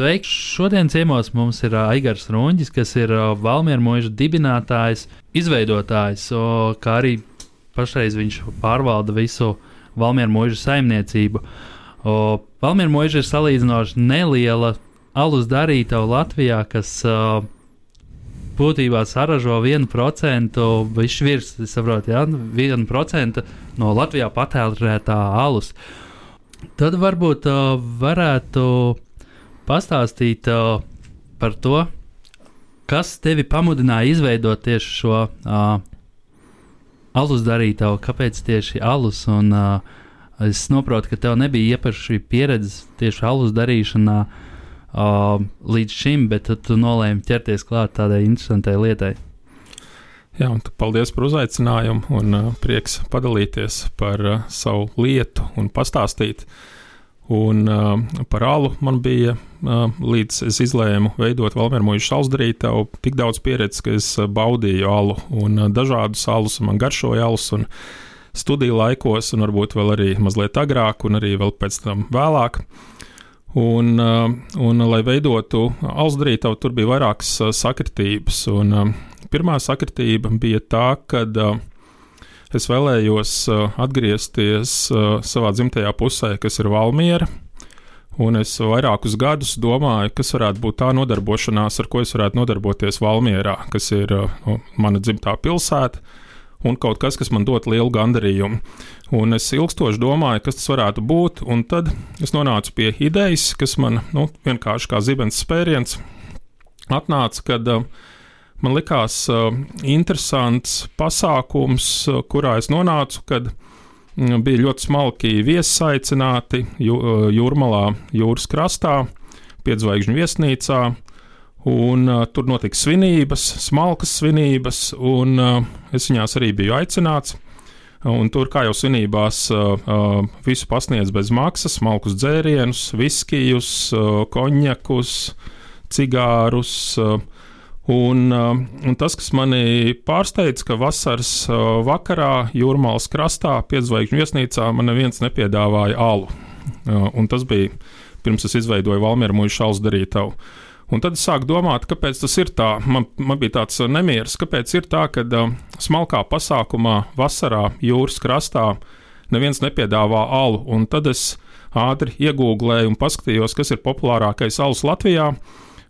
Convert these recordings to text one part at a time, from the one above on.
Sveiki! Šodien ciemos mums ir Aigars Runģis, kas ir Valmiera mūža dibinātājs, izveidotājs, kā arī pašreiz viņš pārvalda visu Valmiera mūža saimniecību. Valmiera mūža ir salīdzinoši neliela alus darītava Latvijā, kas būtībā saražo 1% virs, saprot, ja, 1% no Latvijā patērētā alus. Tad varbūt varētu pastāstīt uh, par to, kas tevi pamudināja izveidot tieši šo uh, alus darītavu, kāpēc tieši alus. Un, uh, es saprotu, ka tev nebija īpaši pieredze tieši alus darīšanā uh, līdz šim, bet tu nolēmi ķerties klāt tādai interesantai lietai. Jā, un paldies par uzaicinājumu un uh, prieks padalīties par uh, savu lietu un pastāstīt. Uh, Un uh, par alu man bija, uh, līdz es izlēmu veidot Valmērmoju šalsdarītavu, tik daudz pieredzes, ka es uh, baudīju alu un uh, dažādus alus, man garšoja alus. Un, Studiju laikos, un varbūt vēl arī mazliet agrāk, un arī vēl pēc tam vēlāk. Un, uh, un lai veidotu alsdarītavu, tur bija vairākas uh, sakritības. Un, uh, pirmā sakritība bija tā, ka uh, es vēlējos uh, atgriezties uh, savā dzimtajā pusē, kas ir Valmiera. Un es vairākus gadus domāju, kas varētu būt tā nodarbošanās, ar ko es varētu nodarboties Valmjerā, kas ir uh, mana dzimtā pilsēta, un kaut kas, kas man dot lielu gandarījumu. Un es ilgstoši domāju, kas tas varētu būt, un tad es nonācu pie idejas, kas man nu, vienkārši kā zibens spēriens atnāca, kad uh, man likās uh, interesants pasākums, uh, kurā es nonācu, kad mm, bija ļoti smalki viesi aicināti jū, uh, jūrmalā, jūras krastā, piedzvaigžņu viesnīcā. Un, uh, tur notika svinības, smalkas svinības, un uh, es viņās arī biju aicināts. Un tur, kā jau svinībās, uh, uh, visu pasniedz bez maksas, smalkus dzērienus, viskijus, uh, konjakus, cigārus, uh, Un, uh, un tas, kas manī pārsteidz, ka vasaras uh, vakarā Jūrmālas krastā, piedzvaigžņu viesnīcā, man neviens nepiedāvāja alu. Uh, un tas bija pirms es izveidoju Valmieru mūžu šaus darītavu. Un tad es sāku domāt, kāpēc tas ir tā. Man, man bija tāds nemieris, kāpēc ir tā, ka uh, smalkā pasākumā vasarā jūras krastā neviens nepiedāvā alu. Un tad es ātri iegūlēju un paskatījos, kas ir populārākais alus Latvijā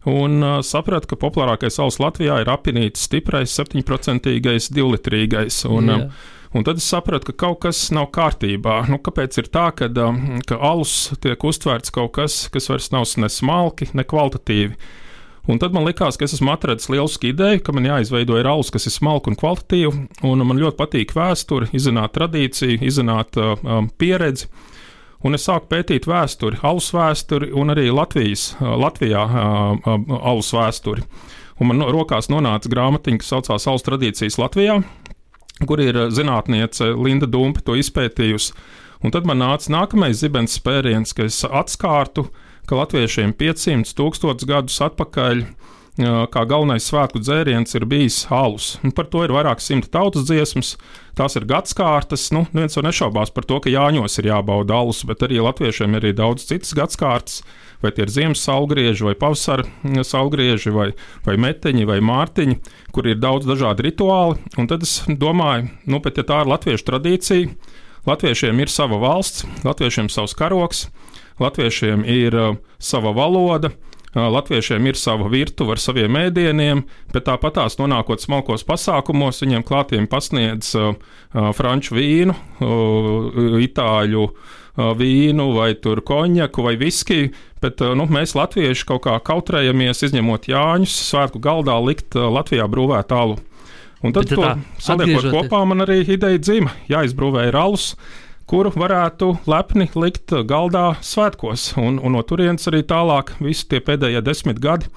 un uh, sapratu, ka populārākais alus Latvijā ir apinīts stiprais, 7% divlitrīgais. Un, yeah. Un tad es sapratu, ka kaut kas nav kārtībā. Nu, kāpēc ir tā, ka, ka alus tiek uztverts kaut kas, kas vairs nav ne smalki, ne kvalitatīvi? Un tad man likās, ka es esmu atradzis lielisku ideju, ka man jāizveido ir alus, kas ir smalka un kvalitatīva. Un man ļoti patīk vēsture, izzināt tradīciju, izzināt uh, um, pieredzi. Un es sāku pētīt vēsturi, alus vēsturi un arī Latvijas, Latvijā alus vēsturi. Un man rokās nonāca grāmatiņa, kas saucās Alus tradīcijas Latvijā, kur ir zinātniece Linda Dumpa to izpētījusi. Un tad man nāca nākamais zibens spēriens, ka es atskārtu, ka latviešiem 500 tūkstošus gadus atpakaļ kā galvenais svētku dzēriens ir bijis alus. Un par to ir vairākas simti tautas dziesmas, tās ir gadsimtas. Nu, viens jau nešaubās par to, ka Jāņos ir jābauda alus, bet arī latviešiem ir arī daudz citas gadsimtas. Vai tie ir ziemas saulgrieži, vai pavasara saulgrieži, vai, vai meteņi, vai mārtiņi, kur ir daudz dažādu rituāli. Un tad es domāju, nu, bet ja tā ir latviešu tradīcija, latviešiem ir sava valsts, latviešiem savs karoks, latviešiem ir uh, sava valoda, Latviešiem ir sava virtuve ar saviem ēdieniem, bet tāpat tās nonākot smalkos pasākumos, viņiem klātiem pasniedz franču vīnu, itāļu vīnu, vai konjaku, vai viskiju. Bet nu, mēs, latvieši, kaut kā kautrējamies, izņemot Jāņus, svētku galdā likt Latvijā brūvēt alu. Un tad, to saliekot kopā, man arī ideja dzima, jāizbrūvē ir alus kuru varētu lepni likt galdā svētkos. Un, un no turienes arī tālāk visi tie pēdējie desmit gadi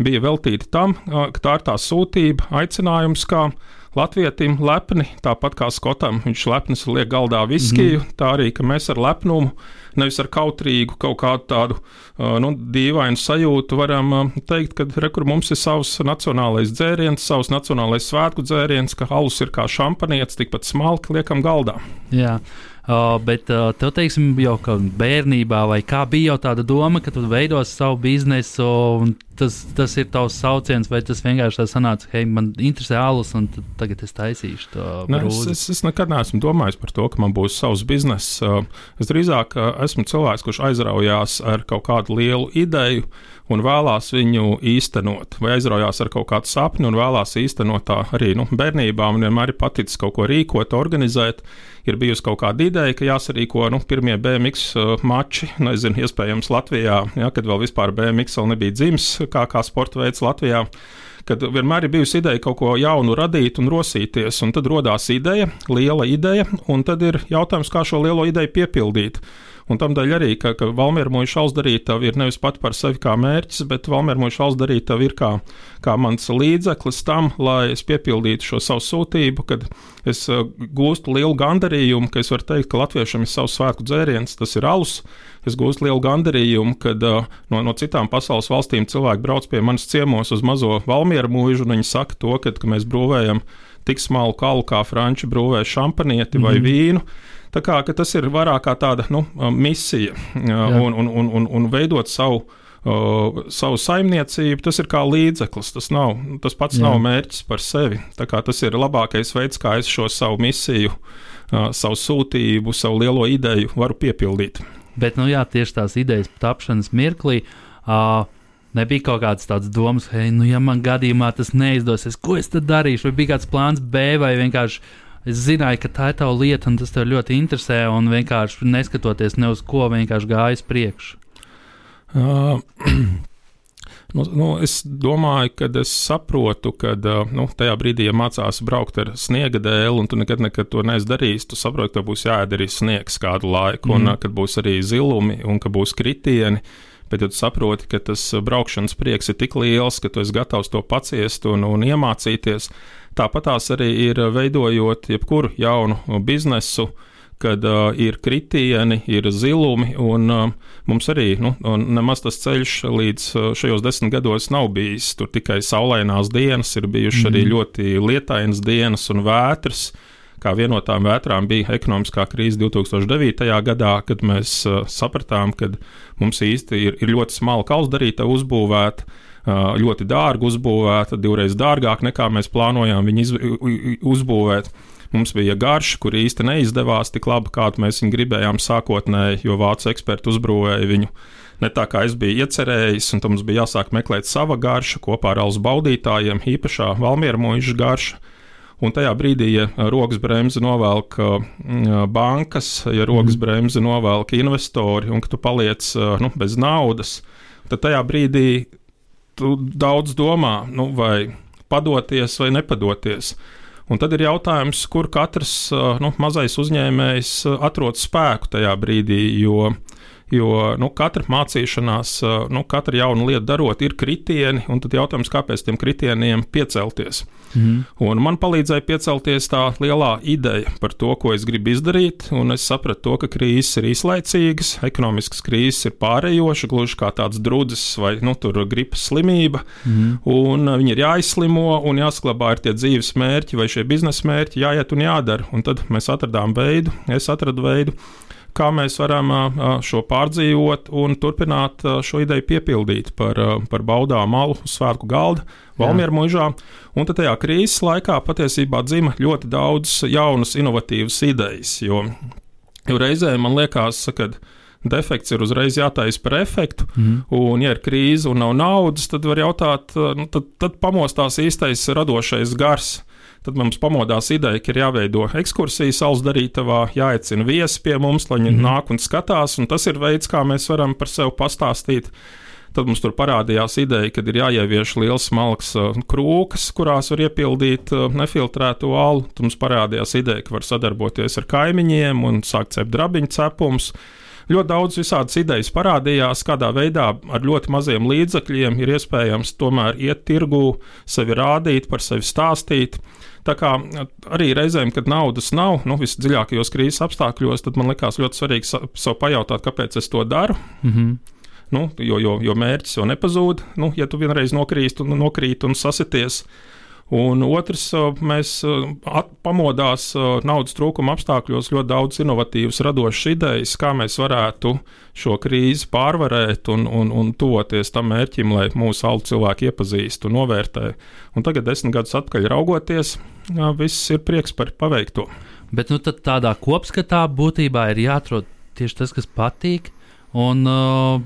bija veltīti tam, ka tā ir tā sūtība, aicinājums, kā Latvijam lepni, tāpat kā Skotam, viņš lepnis liek galdā viskiju, mm. tā arī, ka mēs ar lepnumu, nevis ar kautrīgu kaut kādu tādu nu, dīvainu sajūtu varam teikt, ka rekur mums ir savs nacionālais dzēriens, savs nacionālais svētku dzēriens, ka alus ir kā šampanietis, tikpat smalki liekam galdā. Jā. Uh, bet uh, tev, teiksim, jau bērnībā, vai kā bija jau tāda doma, ka tu veidosi savu biznesu, un tas, tas ir tavs sauciens, vai tas vienkārši tā sanāca, hei, man interesē alus, un tagad es taisīšu to ne, es, es, es nekad neesmu domājis par to, ka man būs savs bizness. Uh, es drīzāk uh, esmu cilvēks, kurš aizraujās ar kaut kādu lielu ideju un vēlās viņu īstenot, vai aizraujās ar kaut kādu sapni un vēlās īstenot tā arī nu, bērnībā. Man vienmēr ir paticis kaut ko rīkot, organizēt ir bijusi kaut kāda ideja, ka jāsarīko nu, pirmie BMX uh, mači, nezinu, iespējams Latvijā, ja, kad vēl vispār BMX vēl nebija dzimis kā, kā sporta veids Latvijā kad vienmēr ir bijusi ideja kaut ko jaunu radīt un rosīties, un tad radās ideja, liela ideja, un tad ir jautājums, kā šo lielo ideju piepildīt. Un tam dēļ arī, ka, ka Valmiera mūža šalsdarītava ir nevis pat par sevi kā mērķis, bet Valmiera mūža šalsdarītava ir kā, kā mans līdzeklis tam, lai es piepildītu šo savu sūtību, kad es uh, gūstu lielu gandarījumu, ka es varu teikt, ka latviešam ir savs svētku dzēriens, tas ir alus. Es gūstu lielu gandarījumu, kad uh, no, no citām pasaules valstīm cilvēki brauc pie manis ciemos uz mazo Valmiera mūžu, un viņi saka to, ka, ka mēs brūvējam tik smalku kalu kā franči brūvē šampanieti mm. vai mhm. vīnu. Tā kā tas ir vairāk kā tāda nu, misija un, un, un, un, un veidot savu. Uh, savu saimniecību, tas ir kā līdzeklis. Tas, nav, tas pats Jā. nav mērķis par sevi. Tas ir labākais veids, kā es šo savu misiju, uh, savu sūtību, savu lielo ideju varu piepildīt. Bet, nu jā, tieši tās idejas tapšanas mirklī. Uh, Nebija kaut kādas tādas domas, hei, nu, ja man gadījumā tas neizdosies, ko es tad darīšu? Vai bija kāds plāns B, vai vienkārši Es zināju, ka tā ir tava lieta, un tas tev ļoti interesē, un vienkārši neskatoties ne uz ko, vienkārši gājas priekšā. Uh, Nu, nu, es domāju, ka es saprotu, ka nu, tajā brīdī, ja mācās braukt ar sniega dēli, un tu nekad, nekad to neesi darījis, tu saproti, ka būs jāēd arī sniegs kādu laiku, mm. un kad būs arī zilumi, un ka būs kritieni. Bet, ja tu saproti, ka tas braukšanas prieks ir tik liels, ka tu esi gatavs to paciest un, un iemācīties, Tāpat tās arī ir veidojot jebkuru jaunu biznesu, kad uh, ir kritieni, ir zilumi, un uh, mums arī nu, nemaz tas ceļš līdz uh, šajos desmit gados nav bijis. Tur tikai saulainās dienas, ir bijušas mm. arī mhm. ļoti lietainas dienas un vētras. Kā vienotām vētrām bija ekonomiskā krīze 2009. gadā, kad mēs uh, sapratām, ka mums īsti ir, ir ļoti smalka kalsdarīta uzbūvēta ļoti dārgi uzbūvēta, divreiz dārgāk nekā mēs plānojām viņu uzbūvēt. Mums bija garš, kur īsti neizdevās tik labi, kādu mēs viņu gribējām sākotnēji, jo vācu eksperti uzbūvēja viņu ne tā, kā es biju iecerējis, un mums bija jāsāk meklēt sava garša kopā ar alus baudītājiem, īpašā Valmiera mūža garša. Un tajā brīdī, ja rokas bremzi novelk bankas, ja rokas mm. bremzi novelk investori, un tu paliec nu, bez naudas, tad tajā brīdī tu daudz domā, nu, vai padoties vai nepadoties. Un tad ir jautājums, kur katrs nu, mazais uzņēmējs atrod spēku tajā brīdī, jo Jo nu, katra mācīšanās, nu, katra jauna lieta darot, ir kritieni, un tad jautājums, kāpēc tiem kritieniem piecelties. Mm. Un man palīdzēja piecelties tā lielā ideja par to, ko es gribu izdarīt, un es sapratu to, ka krīzes ir īslaicīgas, ekonomiskas krīzes ir pārējošas, gluži kā tāds drudzis vai nu, gripas slimība, mm. un viņi ir jāizslimo un jāsaglabā ir tie dzīves mērķi vai šie biznesa mērķi, jāiet un jādara. Un tad mēs atradām veidu, es atradu veidu kā mēs varam šo pārdzīvot un turpināt šo ideju piepildīt par, par baudām malu uz svētku galda Valmiera mužā. Un tad tajā krīzes laikā patiesībā dzima ļoti daudz jaunas, inovatīvas idejas, jo, jo reizē man liekas, ka defekts ir uzreiz jātaisa par efektu. Mm. Un, ja ir krīze un nav naudas, tad var jautāt, nu, tad, tad pamostās īstais radošais gars. Tad mums pamodās ideja, ka ir jāveido ekskursija salas darītavā, jāicina viesi pie mums, lai viņi mm -hmm. nāk un skatās. Un tas ir veids, kā mēs varam par sevi pastāstīt. Tad mums tur parādījās ideja, ka ir jāievieš liels smalks uh, krūkas, kurās var iepildīt uh, nefiltrētu alu. Tad mums parādījās ideja, ka var sadarboties ar kaimiņiem un sākt cept drabiņu cepumus. Ļoti daudz visādas idejas parādījās, kādā veidā ar ļoti maziem līdzekļiem ir iespējams tomēr iet tirgū, sevi rādīt, par sevi stāstīt. Tā kā arī reizēm, kad naudas nav, nu, visdziļākajos krīzes apstākļos, tad man likās ļoti svarīgi sev pajautāt, kāpēc es to daru. Mm -hmm. Nu, jo, jo, jo mērķis jau nepazūd. Nu, ja tu vienreiz nokrīti un, nokrīt un sasities, Un otrs, mēs pamodās naudas trūkuma apstākļos ļoti daudz inovatīvas, radošas idejas, kā mēs varētu šo krīzi pārvarēt un, un, un tuvoties tam mērķim, lai mūsu alu cilvēki iepazīst un novērtē. Un tagad, desmit gadus atpakaļ raugoties, viss ir prieks par paveikto. Bet nu, tādā kopskatā būtībā ir jāatrod tieši tas, kas patīk. Un, uh,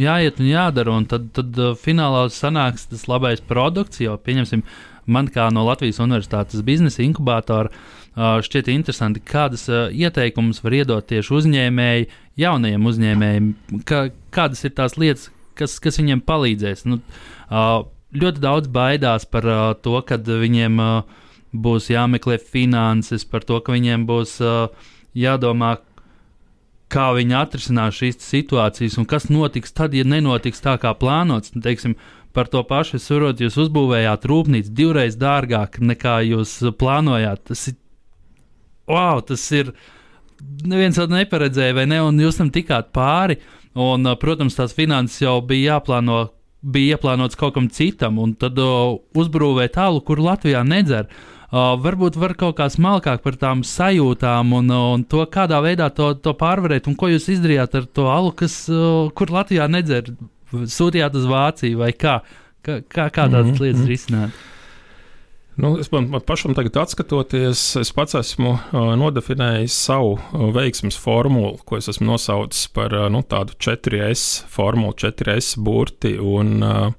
jāiet un jādara, un tad, tad uh, finālā sanāks tas labais produkts. Jo, pieņemsim, man kā no Latvijas Universitātes biznesa inkubātora šķiet interesanti, kādas ieteikumus var iedot tieši uzņēmēji, jaunajiem uzņēmējiem, ka, kādas ir tās lietas, kas, kas viņiem palīdzēs. Nu, ļoti daudz baidās par to, kad viņiem būs jāmeklē finanses, par to, ka viņiem būs jādomā, kā viņi atrisinās šīs situācijas un kas notiks tad, ja nenotiks tā, kā plānots. Nu, teiksim, par to pašu es saprotu, jūs uzbūvējāt rūpnīcu divreiz dārgāk nekā jūs plānojāt. Tas ir, wow, tas ir, neviens to neparedzēja, vai ne, un jūs tam tikāt pāri. Un, protams, tās finanses jau bija jāplāno, bija ieplānotas kaut kam citam, un tad uh, uzbūvēt tālu, kur Latvijā nedzer. Uh, varbūt var kaut kā smalkāk par tām sajūtām un, un to, kādā veidā to, to pārvarēt, un ko jūs izdarījāt ar to alu, kas, uh, kur Latvijā nedzer sūtījāt uz Vāciju vai kā? Kā, kā, kā tādas mm -hmm. lietas risināt? Nu, es man, man pašam tagad skatoties, es pats esmu uh, nodefinējis savu uh, veiksmes formulu, ko es esmu nosaucis par uh, nu, tādu 4S formulu, 4S burti. Un, uh,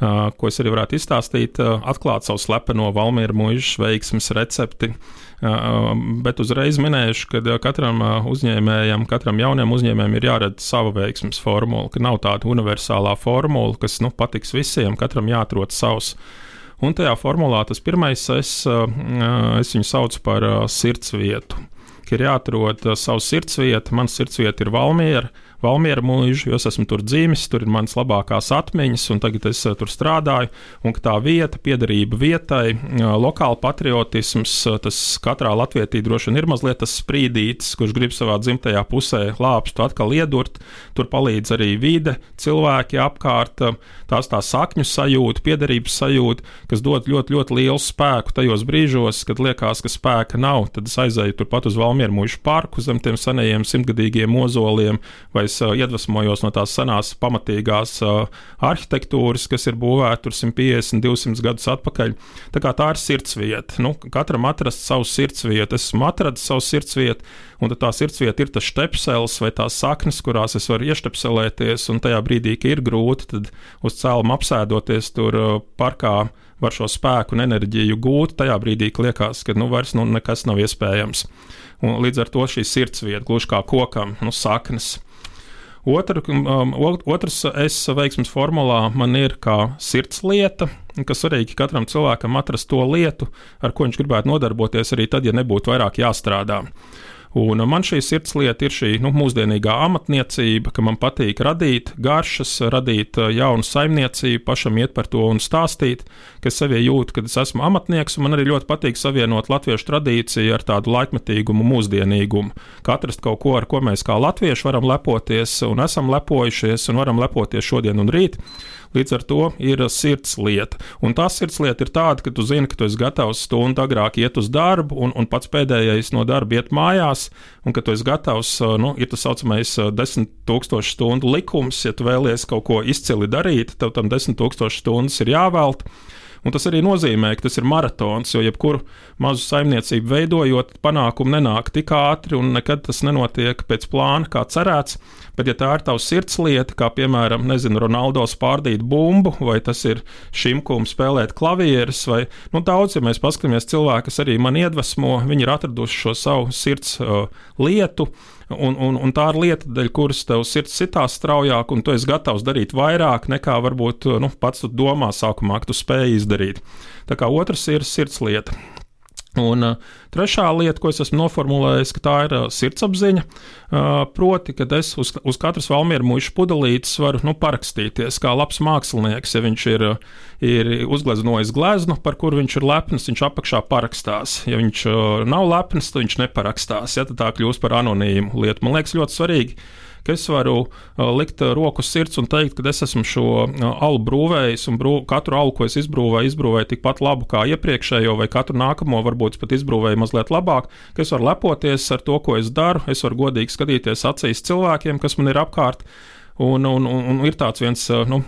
ko es arī varētu izstāstīt, uh, atklāt savu slepeno Valmīra mūža veiksmes recepti. Uh, Bet uzreiz minēšu, ka katram uzņēmējam, katram jaunam uzņēmējam ir jārada sava veiksmes formula, ka nav tāda universālā formula, kas nu, patiks visiem, katram jāatrod savs. Un tajā formulā tas pirmais, es, es viņu saucu par sirdsvietu. Ir jāatrod savs sirdsvieta, mans sirdsvieta ir Valmiera Valmiera mūžu, jo es esmu tur dzimis, tur ir manas labākās atmiņas, un tagad es uh, tur strādāju. Un tā vieta, piederība vietai, uh, lokāla patriotisms, uh, tas katrā latvietī droši vien ir mazliet tas sprīdītis, kurš grib savā dzimtajā pusē lāpstu atkal iedurt. Tur palīdz arī vide, cilvēki apkārt, tās tā sakņu sajūta, piederības sajūta, kas dod ļoti, ļoti lielu spēku tajos brīžos, kad liekas, ka spēka nav. Tad es aizēju turpat uz Valmiera mūžu parku zem tiem senajiem simtgadīgiem mozoliem vai es iedvesmojos no tās senās pamatīgās arhitektūras, kas ir būvēta tur 150, 200 gadus atpakaļ. Tā tā ir sirdsvieta. Nu, katram atrast savu sirdsvietu. Es esmu atradis savu sirdsvietu, un tā sirdsvieta ir tas stepsels vai tās saknes, kurās es varu ieštepselēties, un tajā brīdī, kad ir grūti, tad uz cēluma apsēdoties tur parkā var šo spēku un enerģiju gūt tajā brīdī, kad liekas, ka nu, vairs nu, nekas nav iespējams. Un līdz ar to šī sirdsvieta, gluži kā kokam, nu, saknes. Otra, um, otrs es veiksmes formulā man ir kā sirds lieta, kas svarīgi katram cilvēkam atrast to lietu, ar ko viņš gribētu nodarboties arī tad, ja nebūtu vairāk jāstrādā. Un man šī sirdslieta ir šī nu, mūsdienīgā amatniecība, ka man patīk radīt garšas, radīt uh, jaunu saimniecību, pašam iet par to un stāstīt, ka sevi jūtu, ka es esmu amatnieks, un man arī ļoti patīk savienot latviešu tradīciju ar tādu laikmetīgumu, mūsdienīgumu. Kā atrast kaut ko, ar ko mēs kā latvieši varam lepoties un esam lepojušies un varam lepoties šodien un rīt. Līdz ar to ir sirds lieta. Un tā sirds lieta ir tāda, ka tu zini, ka tu esi gatavs stundu agrāk iet uz darbu, un, un pats pēdējais no darba iet mājās, un ka tu esi gatavs, nu, ir tas saucamais desmit tūkstošu stundu likums. Ja tu vēlies kaut ko izcili darīt, tev tam desmit tūkstošu stundas ir jāvelta. Un tas arī nozīmē, ka tas ir maratons, jo jebkuru mazu saimniecību veidojot, panākumi nenāk tik ātri un nekad tas nenotiek pēc plāna, kā cerēts. Bet, ja tā ir tavs sirds lieta, kā piemēram, nezinu, Ronaldo spārdīt bumbu, vai tas ir šimkums spēlēt klavierus, vai nu, daudz, ja mēs paskatāmies cilvēki, kas arī man iedvesmo, viņi ir atraduši šo savu sirds uh, lietu. Un, un, un tā ir lieta, dēļ kuras tev sirds sitās straujāk, un tu esi gatavs darīt vairāk nekā varbūt nu, pats tu domā sākumā, ka tu spēj izdarīt. Tā kā otrs ir sirds lieta. Un trešā lieta, ko es esmu noformulējis, ka tā ir sirdsapziņa. Proti, ka es uz, uz katras valmieru mušu pudelītes varu nu, parakstīties kā labs mākslinieks. Ja viņš ir, ir uzgleznojis gleznu, par kuru viņš ir lepns, viņš apakšā parakstās. Ja viņš nav lepns, tad viņš neparakstās. Ja, tad tā kļūst par anonīmu lietu. Man liekas, ļoti svarīgi ka es varu uh, likt uh, roku sirds un teikt, ka es esmu šo uh, alu brūvējis, un brū, katru alu, ko es izbrūvēju, izbrūvēju tikpat labu kā iepriekšējo, vai katru nākamo varbūt pat izbrūvēju mazliet labāk, ka es varu lepoties ar to, ko es daru, es varu godīgi skatīties acīs cilvēkiem, kas man ir apkārt. Un, un, un, un ir tāds viens nu,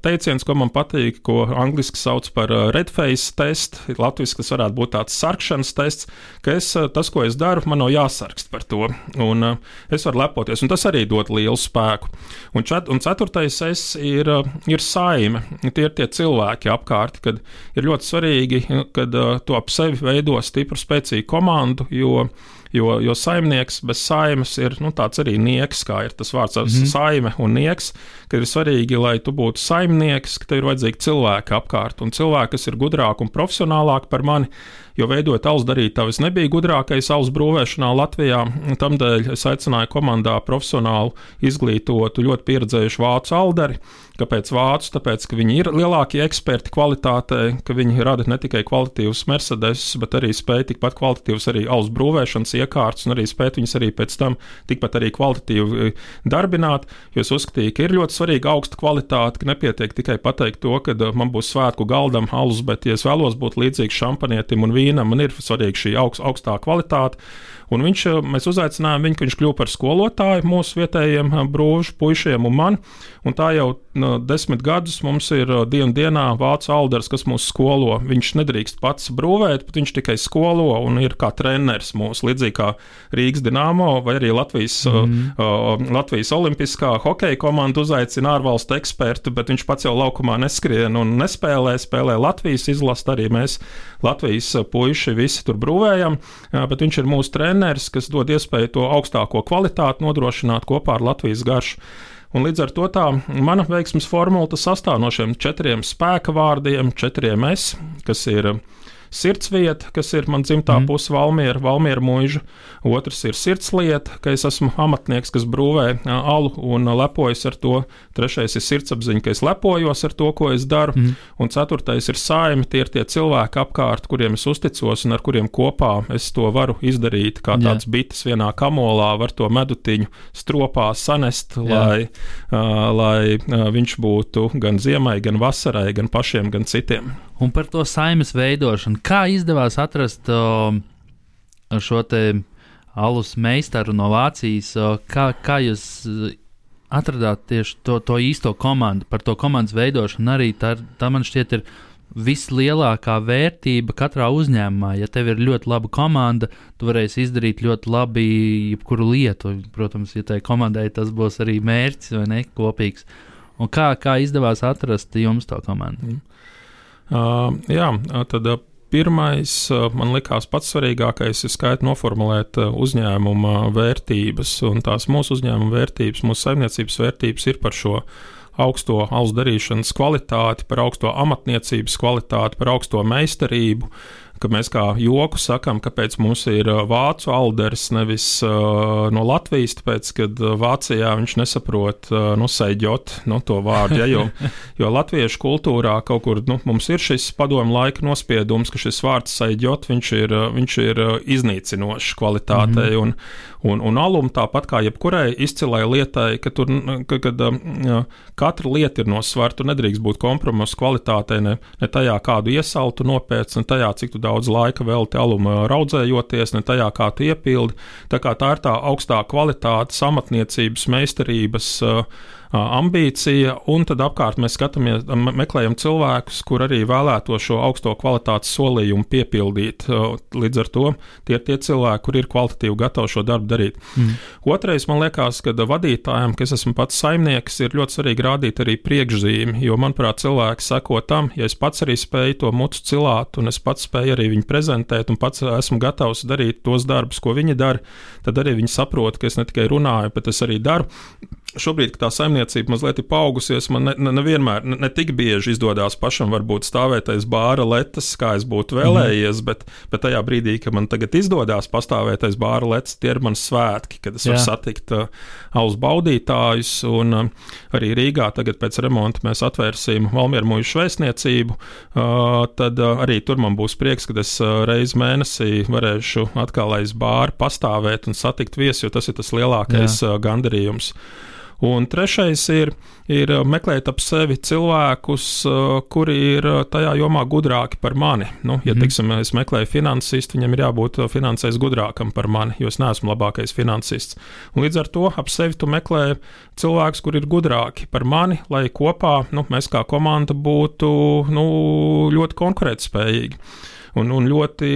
teiciens, ko man patīk, ko angļuiski sauc par redface testu. Latvijas tas varētu būt tāds sarkšanas tests, ka es, tas, ko es daru, man nav jāsarkst par to. Un es varu lepoties, un tas arī dod lielu spēku. Un, čet, un ceturtais es ir, ir saime. Tie ir tie cilvēki apkārt, kad ir ļoti svarīgi, kad tu ap sevi veido stipru, spēcīgu komandu, jo Jo, jo saimnieks bez saimes ir nu, tāds arī nieks, kā ir tas vārds mm -hmm. saime un nieks, ka ir svarīgi, lai tu būtu saimnieks, ka tev ir vajadzīgi cilvēki apkārt un cilvēki, kas ir gudrāki un profesionālāki par mani jo veidojot alus darītājus nebija gudrākais alus brūvēšanā Latvijā. Tādēļ es aicināju komandā profesionālu, izglītotu, ļoti pieredzējušu vācu alderi. Kāpēc vācu? Tāpēc, ka viņi ir lielākie eksperti kvalitātē, ka viņi rada ne tikai kvalitatīvus Mercedes, bet arī spēj tikpat kvalitatīvus arī alus brūvēšanas iekārtas, un arī spēt viņus arī pēc tam tikpat arī kvalitatīvi darbināt. Jo es uzskatīju, ka ir ļoti svarīga augsta kvalitāte, ka nepietiek tikai pateikt to, ka e, man būs svētku galdam alus, bet, ja es vēlos būt līdzīgs šampanietim un vīnam, vīnam, man ir svarīga šī augst, augstā kvalitāte. Un viņš, eh, mēs uzaicinājām viņu, ka viņš kļuva par skolotāju mūsu vietējiem eh, brūžu puišiem un man. Un tā jau no, desmit gadus mums ir dienu dienā vācu alders, kas mūs skolo. Viņš nedrīkst pats brūvēt, bet viņš tikai skolo un ir kā treneris mūsu, līdzīgi kā Rīgas Dienāmo vai arī Latvijas, mm. uh, Latvijas Olimpiskā hokeja komanda uzaicina ārvalstu ekspertu, bet viņš pats jau laukumā neskrien un nespēlē, spēlē Latvijas izlast, arī mēs Latvijas puiši visi tur brūvējam, bet viņš ir mūsu treneris, kas dod iespēju to augstāko kvalitāti nodrošināt kopā ar Latvijas garšu. Un līdz ar to tā mana veiksmes formula sastāv no šiem četriem spēka vārdiem, četriem es, kas ir sirdsvieta, kas ir man dzimtā mm. puse Valmiera, Valmiera mūža. Otrs ir sirdslieta, ka es esmu amatnieks, kas brūvē alu un lepojas ar to. Trešais ir sirdsapziņa, ka es lepojos ar to, ko es daru. Mm. Un ceturtais ir saime, tie ir tie cilvēki apkārt, kuriem es uzticos un ar kuriem kopā es to varu izdarīt. Kā tāds Jā. bites vienā kamolā var to medutiņu stropā sanest, Jā. lai, uh, lai uh, viņš būtu gan ziemai, gan vasarai, gan pašiem, gan citiem. Un par to saimes veidošanu. Kā izdevās atrast uh, šo te alus meistaru no Vācijas? Uh, kā, kā jūs atradāt tieši to, to īsto komandu, par to komandas veidošanu? Arī tā, tā man šķiet ir vislielākā vērtība katrā uzņēmumā. Ja tev ir ļoti laba komanda, tu varēsi izdarīt ļoti labi jebkuru lietu. Protams, ja tai komandai tas būs arī mērķis vai ne kopīgs. Un kā, kā izdevās atrast jums to komandu? Mm. Uh, jā, tad uh, pirmais, uh, man likās pats svarīgākais, ir skaidri noformulēt uzņēmuma vērtības. Un tās mūsu uzņēmuma vērtības, mūsu saimniecības vērtības ir par šo augsto alus darīšanas kvalitāti, par augsto amatniecības kvalitāti, par augsto meistarību ka mēs kā joku sakām, kāpēc mums ir uh, vācu alderis, nevis uh, no Latvijas, tāpēc, ka uh, Vācijā viņš nesaprot uh, nu, seģot nu, to vārdu. Ja, jo, jo latviešu kultūrā kaut kur nu, mums ir šis padomu laika nospiedums, ka šis vārds seģot, viņš ir, uh, viņš ir iznīcinošs kvalitātei. Mm -hmm. un, un, un alum tāpat kā jebkurai izcilai lietai, ka tur, ka, kad uh, katra lieta ir no svara, tur nedrīkst būt kompromisu kvalitātei ne, ne tajā, kādu iesaltu nopēc, ne tajā, cik tu daudz laika velti aluma raudzējoties, ne tajā, kā tu iepildi. Tā kā tā ir tā augstā kvalitātes, amatniecības, meistarības. Uh, ambīcija, un tad apkārt mēs skatāmies, meklējam cilvēkus, kur arī vēlēto šo augsto kvalitātes solījumu piepildīt. Līdz ar to tie ir tie cilvēki, kur ir kvalitatīvi gatavi šo darbu darīt. Mm. Otrais, man liekas, ka vadītājiem, kas esmu pats saimnieks, ir ļoti svarīgi rādīt arī priekšzīmi, jo, manuprāt, cilvēki seko tam, ja es pats arī spēju to mucu cilāt, un es pats spēju arī viņu prezentēt, un pats esmu gatavs darīt tos darbus, ko viņi dara, tad arī viņi saprot, ka es ne tikai runāju, bet es arī daru. Šobrīd, kad tā saimniecība mazliet ir paaugusies, man nevienmēr, ne, ne, ne, ne tik bieži izdodas pašam varbūt stāvēt aiz bāra letes, kā es būtu vēlējies, mm. bet, bet tajā brīdī, kad man tagad izdodas pastāvēt aiz bāra letes, tie ir mani svētki, kad es Jā. varu satikt uh, alus baudītājus. Un uh, arī Rīgā tagad pēc remonta mēs atvērsim Valmieru mūžu vēstniecību. Uh, tad uh, arī tur man būs prieks, ka es uh, reizi mēnesī varēšu atkal aiz bāra pastāvēt un satikt viesus, jo tas ir tas lielākais Jā. uh, gandarījums. Un trešais ir, ir meklēt ap sevi cilvēkus, uh, kuri ir uh, tajā jomā gudrāki par mani. Nu, ja, mm. teiksim, es meklēju finansistu, viņam ir jābūt finansēs gudrākam par mani, jo es neesmu labākais finansists. Un līdz ar to ap sevi tu meklē cilvēkus, kuri ir gudrāki par mani, lai kopā nu, mēs kā komanda būtu nu, ļoti konkurētspējīgi un, un ļoti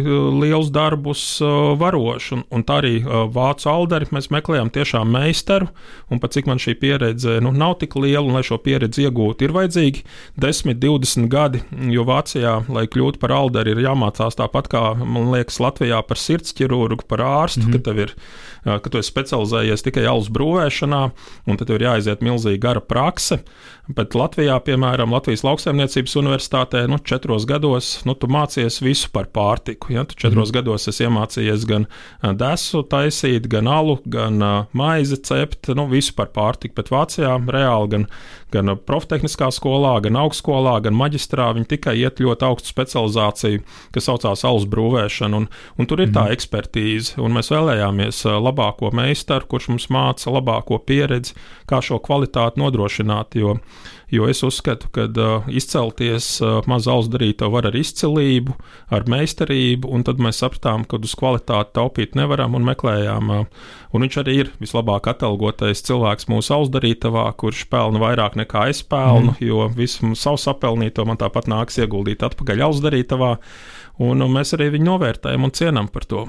uh, liels darbus uh, varošs. Un, un tā arī uh, vācu alderi mēs meklējam tiešām meistaru, un pat cik man šī pieredze nu, nav tik liela, un lai šo pieredzi iegūtu, ir vajadzīgi 10, 20 gadi, jo Vācijā, lai kļūtu par alderi, ir jāmācās tāpat kā, man liekas, Latvijā par sirdsķirurgu, par ārstu, mm -hmm. ka tev ir ka tu esi specializējies tikai alus brūvēšanā, un tad tev ir jāiziet milzīga gara prakse. Bet Latvijā, piemēram, Latvijas lauksaimniecības universitātē, nu, četros gados, nu, tu mācies visu par pārtiku. Ja? Tu četros mm. gados esi iemācījies gan desu taisīt, gan alu, gan uh, maizi cept, nu, visu par pārtiku. Bet Vācijā reāli gan, gan proftehniskā skolā, gan augstskolā, gan maģistrā viņi tikai iet ļoti augstu specializāciju, kas saucās alus brūvēšana, un, un tur ir mm. tā mhm. ekspertīze, un mēs vēlējāmies labāko meistaru, kurš mums māca labāko pieredzi, kā šo kvalitāti nodrošināt. Jo, jo es uzskatu, ka uh, izcelties uh, maza alus darīto var ar izcilību, ar meistarību, un tad mēs sapratām, ka uz kvalitāti taupīt nevaram un meklējām. Uh, un viņš arī ir vislabāk atalgotais cilvēks mūsu alus darītavā, kurš pelna vairāk nekā es pelnu, mm. jo visu savu sapelnīto man tāpat nāks ieguldīt atpakaļ alus darītavā, un, un mēs arī viņu novērtējam un cienam par to.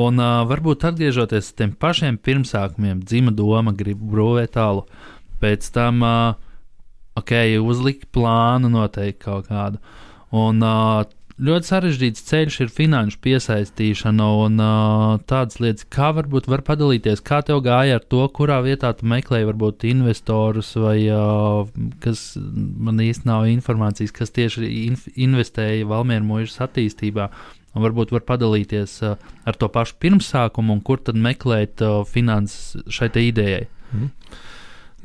Un uh, varbūt atgriežoties pie tiem pašiem pirmsākumiem, dzima doma, gribu brūvēt tālu. Pēc tam, uh, ok, uzlikt plānu noteikti kaut kādu. Un uh, ļoti sarežģīts ceļš ir finanšu piesaistīšana un uh, tādas lietas, kā varbūt var padalīties, kā tev gāja ar to, kurā vietā tu meklēji varbūt investorus vai uh, kas man īsti nav informācijas, kas tieši inf investēja Valmieru mūžas attīstībā. Un varbūt var padalīties uh, ar to pašu pirmsākumu, un kur tad meklēt uh, finanses šai idejai. Mm.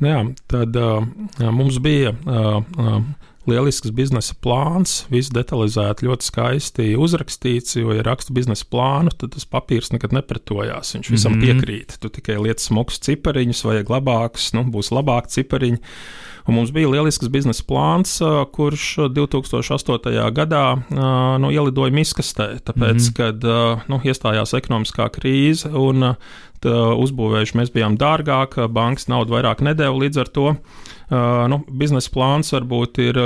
Jā, tad uh, mums bija lielisks biznesa plāns, viss detalizēti, ļoti skaisti uzrakstīts. Jo, ja raksta biznesa plānu, tad tas papīrs nekad nepretojās. Viņš visam mm -hmm. piekrīt. Tu tikai liec smukus cipariņus, vajag labākus, nu, būs labāki cipariņi. Un mums bija lielisks biznesa plāns, kurš 2008. gadā nu, ielidoja miskastē, tāpēc, mm -hmm. kad nu, iestājās ekonomiskā krīze un uzbūvējuši mēs bijām dārgāk, bankas naudu vairāk nedēļu līdz ar to Uh, nu, biznesa plāns varbūt ir,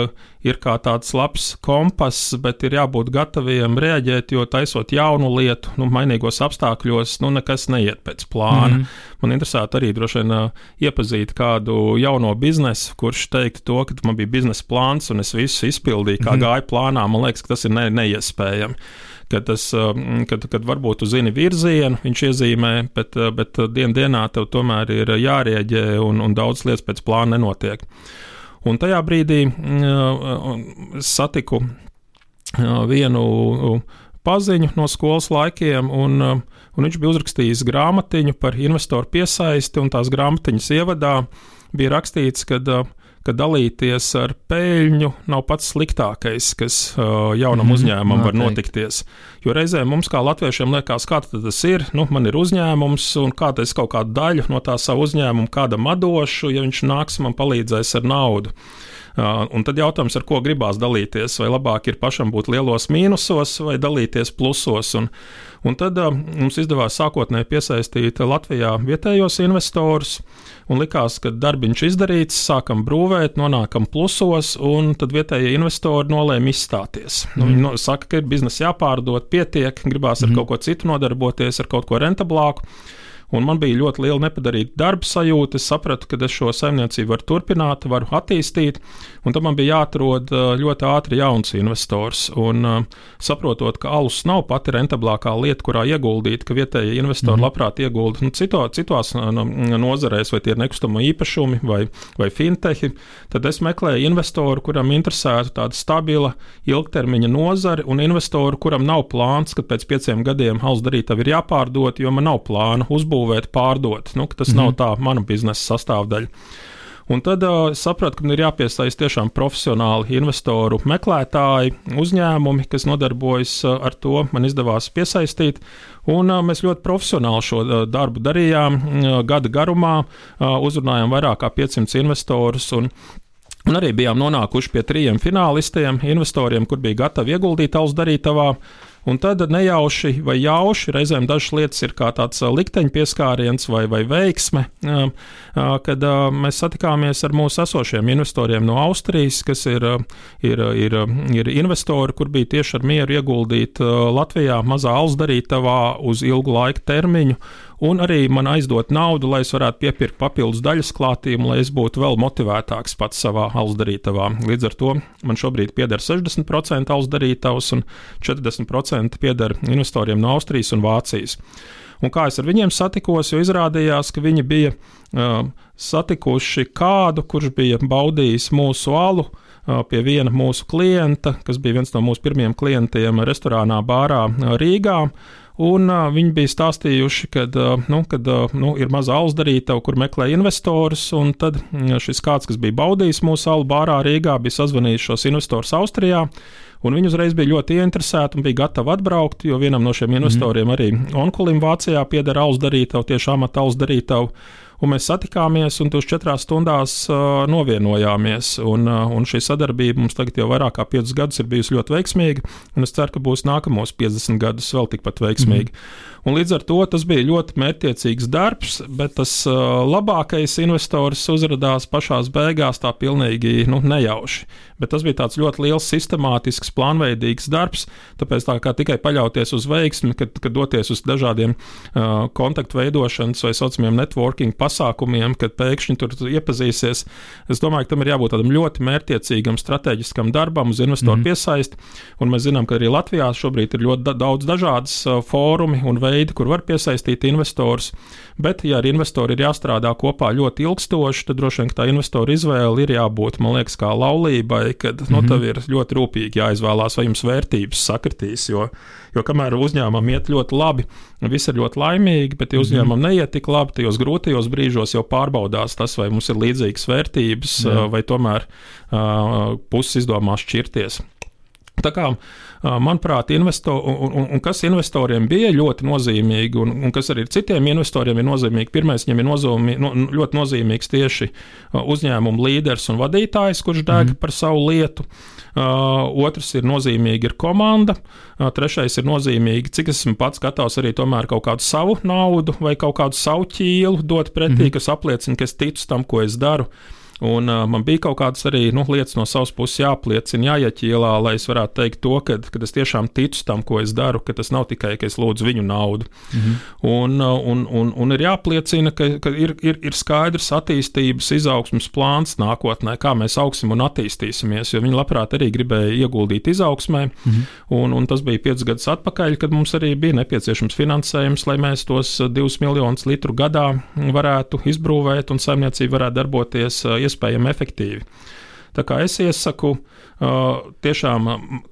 ir kā tāds labs kompass, bet ir jābūt gataviem reaģēt, jo taisot jaunu lietu, nu, mainīgos apstākļos, nu, nekas neiet pēc plāna. Mm -hmm. Man interesētu arī droši vien uh, iepazīt kādu jauno biznesu, kurš teikt to, ka man bija biznesa plāns un es visu izpildīju, kā mm -hmm. gāja plānā. Man liekas, ka tas ir ne, neiespējami ka tas, um, kad, kad varbūt tu zini virzienu, viņš iezīmē, bet, uh, bet uh, dien dienā tev tomēr ir jārieģē un, un daudz lietas pēc plāna nenotiek. Un tajā brīdī uh, satiku uh, vienu paziņu no skolas laikiem, un, un viņš bija uzrakstījis grāmatiņu par investoru piesaisti, un tās grāmatiņas ievadā bija rakstīts, ka uh, ka dalīties ar peļņu nav pats sliktākais, kas uh, jaunam mm, uzņēmumam var notikties. Jo reizē mums, kā latviešiem, liekas, kā tas ir. Nu, man ir uzņēmums, un kā es kaut kādu daļu no tā savu uzņēmumu kādam došu, ja viņš nāks man palīdzēs ar naudu. Uh, un tad jautājums, ar ko gribās dalīties, vai labāk ir pašam būt lielos mīnusos vai dalīties plusos. Un, un tad uh, mums izdevās sākotnēji piesaistīt Latvijā vietējos investorus un likās, ka darbiņš izdarīts, sākam brūvēt, nonākam plusos, un tad vietējie investori nolēma izstāties. Mm. Nu, viņi no, saka, ka ir biznesa jāpārdod, pietiek, gribās ar mm. kaut ko citu nodarboties, ar kaut ko rentablāku. Un man bija ļoti liela nepadarīta darba sajūta. Es sapratu, ka es šo saimniecību varu turpināt, varu attīstīt, un tam man bija jāatrod ļoti ātri jauns investors. Un saprotot, ka alus nav pati rentablākā lieta, kurā ieguldīt, ka vietējie investori mm. labprāt iegulda nu, cito, citās nozarēs, vai tie ir nekustamo īpašumi vai, vai fintehi, tad es meklēju investoru, kuram interesētu tāda stabila ilgtermiņa nozare, un investoru, kuram nav plāns, ka pēc pieciem gadiem alus darītavi ir jāpārdot, jo man nav plāna uzbūvēt uzbūvēt, pārdot. Nu, tas mm -hmm. nav tā mana biznesa sastāvdaļa. Un tad uh, sapratu, ka man ir jāpiesaist tiešām profesionāli investoru meklētāji, uzņēmumi, kas nodarbojas uh, ar to. Man izdevās piesaistīt, un uh, mēs ļoti profesionāli šo uh, darbu darījām. Uh, gada garumā uh, uzrunājām vairāk kā 500 investorus. Un, Un arī bijām nonākuši pie trījiem finālistiem, investoriem, kur bija gatavi ieguldīt alus darītavā. Un tad nejauši vai jauši, reizēm dažas lietas ir kā tāds likteņa pieskāriens vai, vai veiksme, kad mēs satikāmies ar mūsu esošiem investoriem no Austrijas, kas ir, ir, ir, ir investori, kur bija tieši ar mieru ieguldīt Latvijā mazā alzdarītavā uz ilgu laiku termiņu un arī man aizdot naudu, lai es varētu piepirkt papildus daļas klātījumu, lai es būtu vēl motivētāks pats savā alus darītavā. Līdz ar to man šobrīd pieder 60% alus darītavas un 40% pieder investoriem no Austrijas un Vācijas. Un kā es ar viņiem satikos, jo izrādījās, ka viņi bija uh, satikuši kādu, kurš bija baudījis mūsu alu, uh, pie viena mūsu klienta, kas bija viens no mūsu pirmajiem klientiem restorānā Bārā Rīgā. Un uh, viņi bija stāstījuši, ka uh, nu, kad, uh, nu, ir maza alus darītava, kur meklē investorus. Tad šis kāds, kas bija baudījis mūsu alu bārā Rīgā, bija sazvanījis šos investorus Austrijā. Un viņi uzreiz bija ļoti ieinteresēti un bija gatavi atbraukt, jo vienam no šiem investoriem mm. arī Onkulim Vācijā pieder alus darītavu, tieši amata alus darītavu un mēs satikāmies un 24 stundās uh, novienojāmies. Un, uh, un šī sadarbība mums tagad jau vairāk kā 5 gadus ir bijusi ļoti veiksmīga, un es ceru, ka būs nākamos 50 gadus vēl tikpat veiksmīgi. Mm. Un līdz ar to tas bija ļoti mērķiecīgs darbs, bet tas uh, labākais investors uzrādījās pašā beigās tā pilnīgi nu, nejauši. Bet tas bija tāds ļoti liels, sistemātisks, plānveidīgs darbs. Tāpēc tā kā tikai paļauties uz veiksmi, kad, kad doties uz dažādiem uh, kontaktu veidošanas vai saucamiem networking pasākumiem, kad pēkšņi tur iepazīsies, es domāju, ka tam ir jābūt tādam ļoti mērķiecīgam, strateģiskam darbam uz investoru mm. piesaisti. Un mēs zinām, ka arī Latvijā šobrīd ir ļoti da daudz dažādas uh, fórumi un veidi kur var piesaistīt investors. Bet, ja ar investoru ir jāstrādā kopā ļoti ilgstoši, tad droši vien tā investoru izvēle ir jābūt, man liekas, kā laulībai, kad mm -hmm. nu, tev ir ļoti rūpīgi jāizvēlās, vai jums vērtības sakritīs. Jo, jo kamēr uzņēmumam iet ļoti labi, viss ir ļoti laimīgi, bet, ja mhm. uzņēmumam neiet tik labi, tajos grūtajos brīžos jau pārbaudās tas, vai mums ir līdzīgas vērtības, Jā. vai tomēr uh, puses izdomās šķirties. Tā kā, manuprāt, investo, un, un, un kas investoriem bija ļoti nozīmīgi, un, un kas arī citiem investoriem ir nozīmīgi, pirmais viņam ir nozīmī, no, ļoti nozīmīgs tieši uzņēmuma līderis un vadītājs, kurš deg mm. par savu lietu. Uh, otrs ir nozīmīgi ir komanda, uh, trešais ir nozīmīgi, cik esmu pats gatavs arī tomēr kaut kādu savu naudu vai kaut kādu savu ķīlu dot pretī, mm. kas apliecina, ka es ticu tam, ko es daru. Uh, Un, uh, man bija kaut kādas arī nu, lietas no savas puses jāapliecina, jāieķīlā, lai es varētu teikt to, ka, ka es tiešām ticu tam, ko es daru, ka tas nav tikai, ka es lūdzu viņu naudu. -hmm. un, un, un, un ir jāapliecina, ka, ka ir, ir, ir skaidrs attīstības, izaugsmas plāns nākotnē, kā mēs augsim un attīstīsimies, jo viņi labprāt arī gribēja ieguldīt izaugsmē. -hmm. un, un tas bija piecus gadus atpakaļ, kad mums arī bija nepieciešams finansējums, lai mēs tos divus miljonus litru gadā varētu izbrūvēt un saimniecība varētu darboties iespējami efektīvi. Tā kā es iesaku tiešām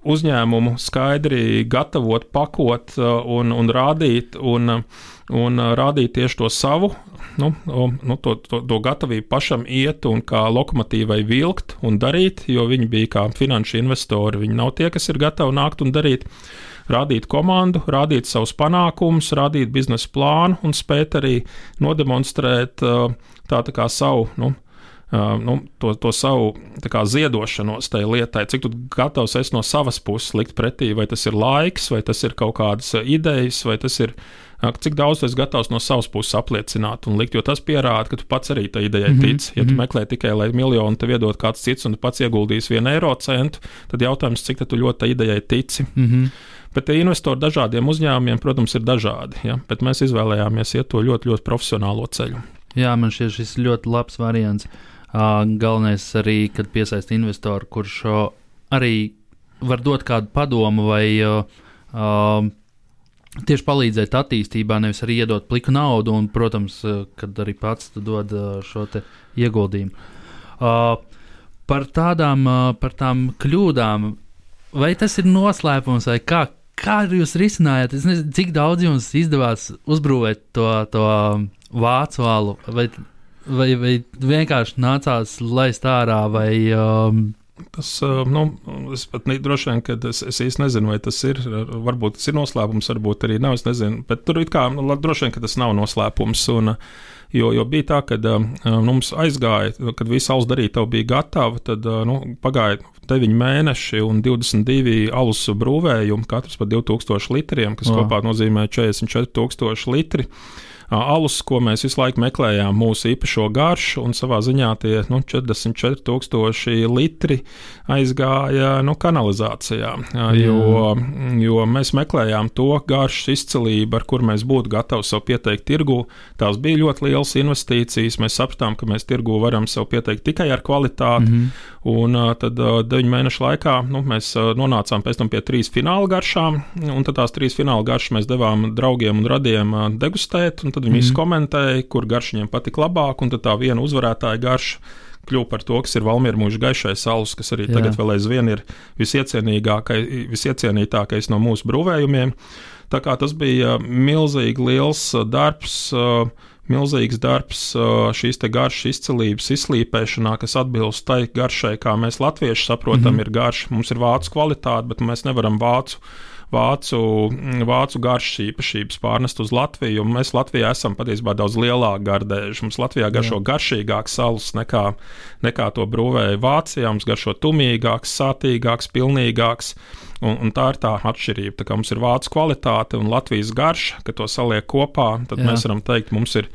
uzņēmumu skaidri gatavot, pakot un, un rādīt, un, un rādīt tieši to savu, nu, nu, to, to, to gatavību pašam iet un kā lokomotīvai vilkt un darīt, jo viņi bija kā finanšu investori. Viņi nav tie, kas ir gatavi nākt un darīt rādīt komandu, rādīt savus panākumus, rādīt biznesa plānu un spēt arī nodemonstrēt tā, tā kā savu. Nu, nu, to, to savu kā, ziedošanos tajā lietai, cik gatavs esi no savas puses likt pretī, vai tas ir laiks, vai tas ir kaut kādas idejas, vai tas ir uh, cik daudz esi gatavs no savas puses apliecināt un likt, jo tas pierāda, ka tu pats arī tai idejai mm -hmm. tici. Ja tu mm -hmm. meklē tikai, lai miljonu tev iedod kāds cits un tu pats ieguldīsi vienu eiro centu, tad jautājums, cik tu ļoti tai idejai tici. Mm -hmm. Bet tie investori dažādiem uzņēmumiem, protams, ir dažādi. Ja? Bet mēs izvēlējāmies iet to ļoti, ļoti profesionālo ceļu. Jā, man šķiet, šis ļoti labs variants. Uh, galvenais arī, kad piesaist investoru, kurš arī var dot kādu padomu vai uh, tieši palīdzēt attīstībā, nevis arī iedot pliku naudu, un, protams, kad arī pats dod šo ieguldījumu. Uh, par tādām par tām kļūdām, vai tas ir noslēpums, vai kā, kā jūs risinājāt? Es nezinu, cik daudz jums izdevās uzbūvēt to, to vācu alu. Vai vai, vienkārši nācās laist ārā, vai um, Tas, uh, nu, es pat ne, droši vien, ka es, es īsti nezinu, vai tas ir. Varbūt tas ir noslēpums, varbūt arī nav. Es nezinu, bet tur ir kā, nu, droši vien, ka tas nav noslēpums. Un, jo, jo bija tā, ka uh, mums aizgāja, kad visa alus darīta bija gatava, tad uh, nu, pagāja 9 mēneši un 22 alus brūvējumi, katrs par 2000 litriem, kas wow. kopā nozīmē 44,000 litri. Alus, ko mēs visu laiku meklējām, mūsu īpašo garšu, un savā ziņā tie nu, 44,000 litri aizgāja nu, kanalizācijā. Jo, jo mēs meklējām to garšu izcilību, ar kur mēs būtu gatavi sev pieteikt tirgu. Tās bija ļoti lielas investīcijas. Mēs sapratām, ka mēs tirgu varam sev pieteikt tikai ar kvalitāti. Mm -hmm. Un tad deviņu mēnešu laikā nu, mēs nonācām pie trīs fināla garšām, un tad tās trīs fināla garšas mēs devām draugiem un radiem degustēt, un tad viņi mm. visi komentēja, kur garš viņiem patika labāk, un tad tā viena uzvarētāja garša kļuva par to, kas ir Valmiera mūža gaišais alus, kas arī Jā. tagad vēl aizvien ir visiecienītākais no mūsu brūvējumiem. Tā kā tas bija milzīgi liels darbs. Uh, milzīgs darbs šīs garšas izcelības izslīpēšanā, kas atbilst tai garšai, kā mēs latvieši saprotam, mm -hmm. ir garša. Mums ir vācu kvalitāte, bet mēs nevaram vācu. Vācu, vācu garšas īpašības pārnest uz Latviju. Mēs Latvijā esam patiesībā daudz lielāki gardēži. Mums Latvijā garšo Jā. garšīgāks salus nekā, nekā to brūvēja Vācijā. Mums garšo tumīgāks, sātīgāks, pilnīgāks. Un, un tā ir tā atšķirība. Tā kā mums ir vācu kvalitāte un Latvijas garša, ka to saliek kopā, tad Jā. mēs varam teikt, mums ir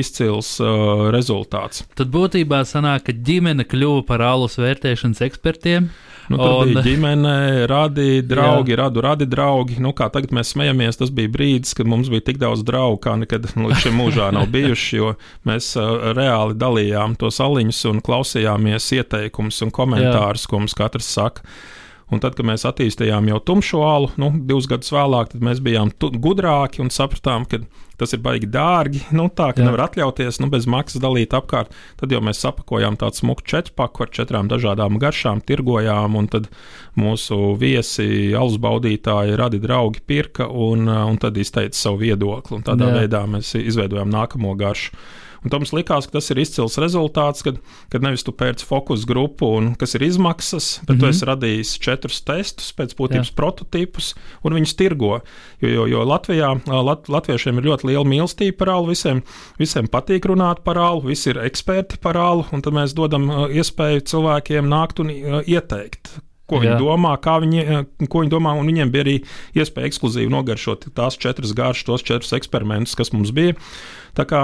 izcils uh, rezultāts. Tad būtībā sanāk, ka ģimene kļuva par alus vērtēšanas ekspertiem. Nu, tur un... bija ģimene, radi, draugi, Jā. radu, radi draugi. Nu, kā tagad mēs smejamies, tas bija brīdis, kad mums bija tik daudz draugu, kā nekad līdz šim mūžā nav bijuši, jo mēs uh, reāli dalījām tos aliņus un klausījāmies ieteikumus un komentārus, ko mums katrs saka. Un tad, kad mēs attīstījām jau tumšo alu, nu, divus gadus vēlāk, tad mēs bijām gudrāki un sapratām, ka tas ir baigi dārgi. Nu, tā ka Jā. nevar atļauties nu, bez maksas dalīt apkārt. Tad jau mēs sapakojām tādu smuku četrpaku ar četrām dažādām garšām, tirgojām, un tad mūsu viesi, alus baudītāji, radi draugi pirka un, un tad izteica savu viedokli. Un tādā Jā. veidā mēs izveidojām nākamo garšu. Un tam likās, ka tas ir izcils rezultāts, kad, kad nevis tu pēc fokus grupu, un, kas ir izmaksas, bet mm -hmm. tu mhm. esi radījis četrus testus, pēc būtības Jā. prototipus, un viņus tirgo. Jo, jo, jo Latvijā lat, latviešiem ir ļoti liela mīlestība par alu, visiem, visiem patīk runāt par alu, visi ir eksperti par alu, un tad mēs dodam iespēju cilvēkiem nākt un ieteikt, ko viņi Jā. domā, kā viņi, ko viņi domā, un viņiem bija arī iespēja ekskluzīvi nogaršot tās četras garšas, tos četrus eksperimentus, kas mums bija. Tā kā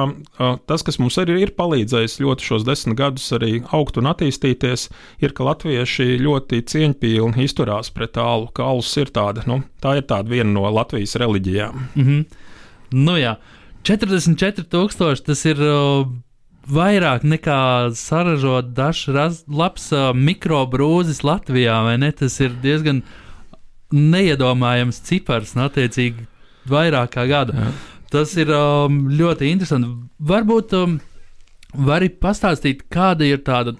tas, kas mums arī ir palīdzējis ļoti šos desmit gadus arī augt un attīstīties, ir, ka latvieši ļoti cieņpilni izturās pret tālu, ka alus ir tāda, nu, tā ir tāda viena no Latvijas reliģijām. Mm -hmm. Nu jā, 44,000 tas ir. Uh vairāk nekā saražot dažs labs uh, mikrobrūzis Latvijā, vai ne? Tas ir diezgan neiedomājams cipars, un attiecīgi vairāk kā gada. Jā. Tas ir um, ļoti interesanti. Varbūt um, vari pastāstīt, kāda ir tāda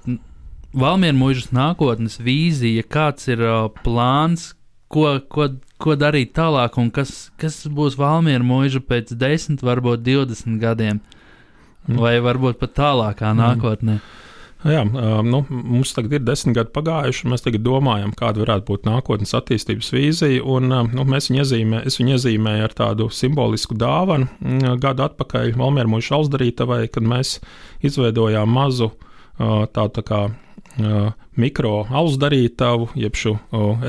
Valmiera mūžas nākotnes vīzija, kāds ir uh, plāns, ko, ko, ko darīt tālāk, un kas, kas būs Valmiera mūža pēc 10, varbūt 20 gadiem, mm. vai varbūt pat tālākā mm. nākotnē. Mm. Jā, nu, mums tagad ir desmit gadi pagājuši, un mēs tagad domājam, kāda varētu būt nākotnes attīstības vīzija. Un, nu, viņu iezīmē, es viņu iezīmēju ar tādu simbolisku dāvanu gadu atpakaļ Valmēra mūža alsdarītavai, kad mēs izveidojām mazu tādu tā kā mikro alus darītavu, jeb šo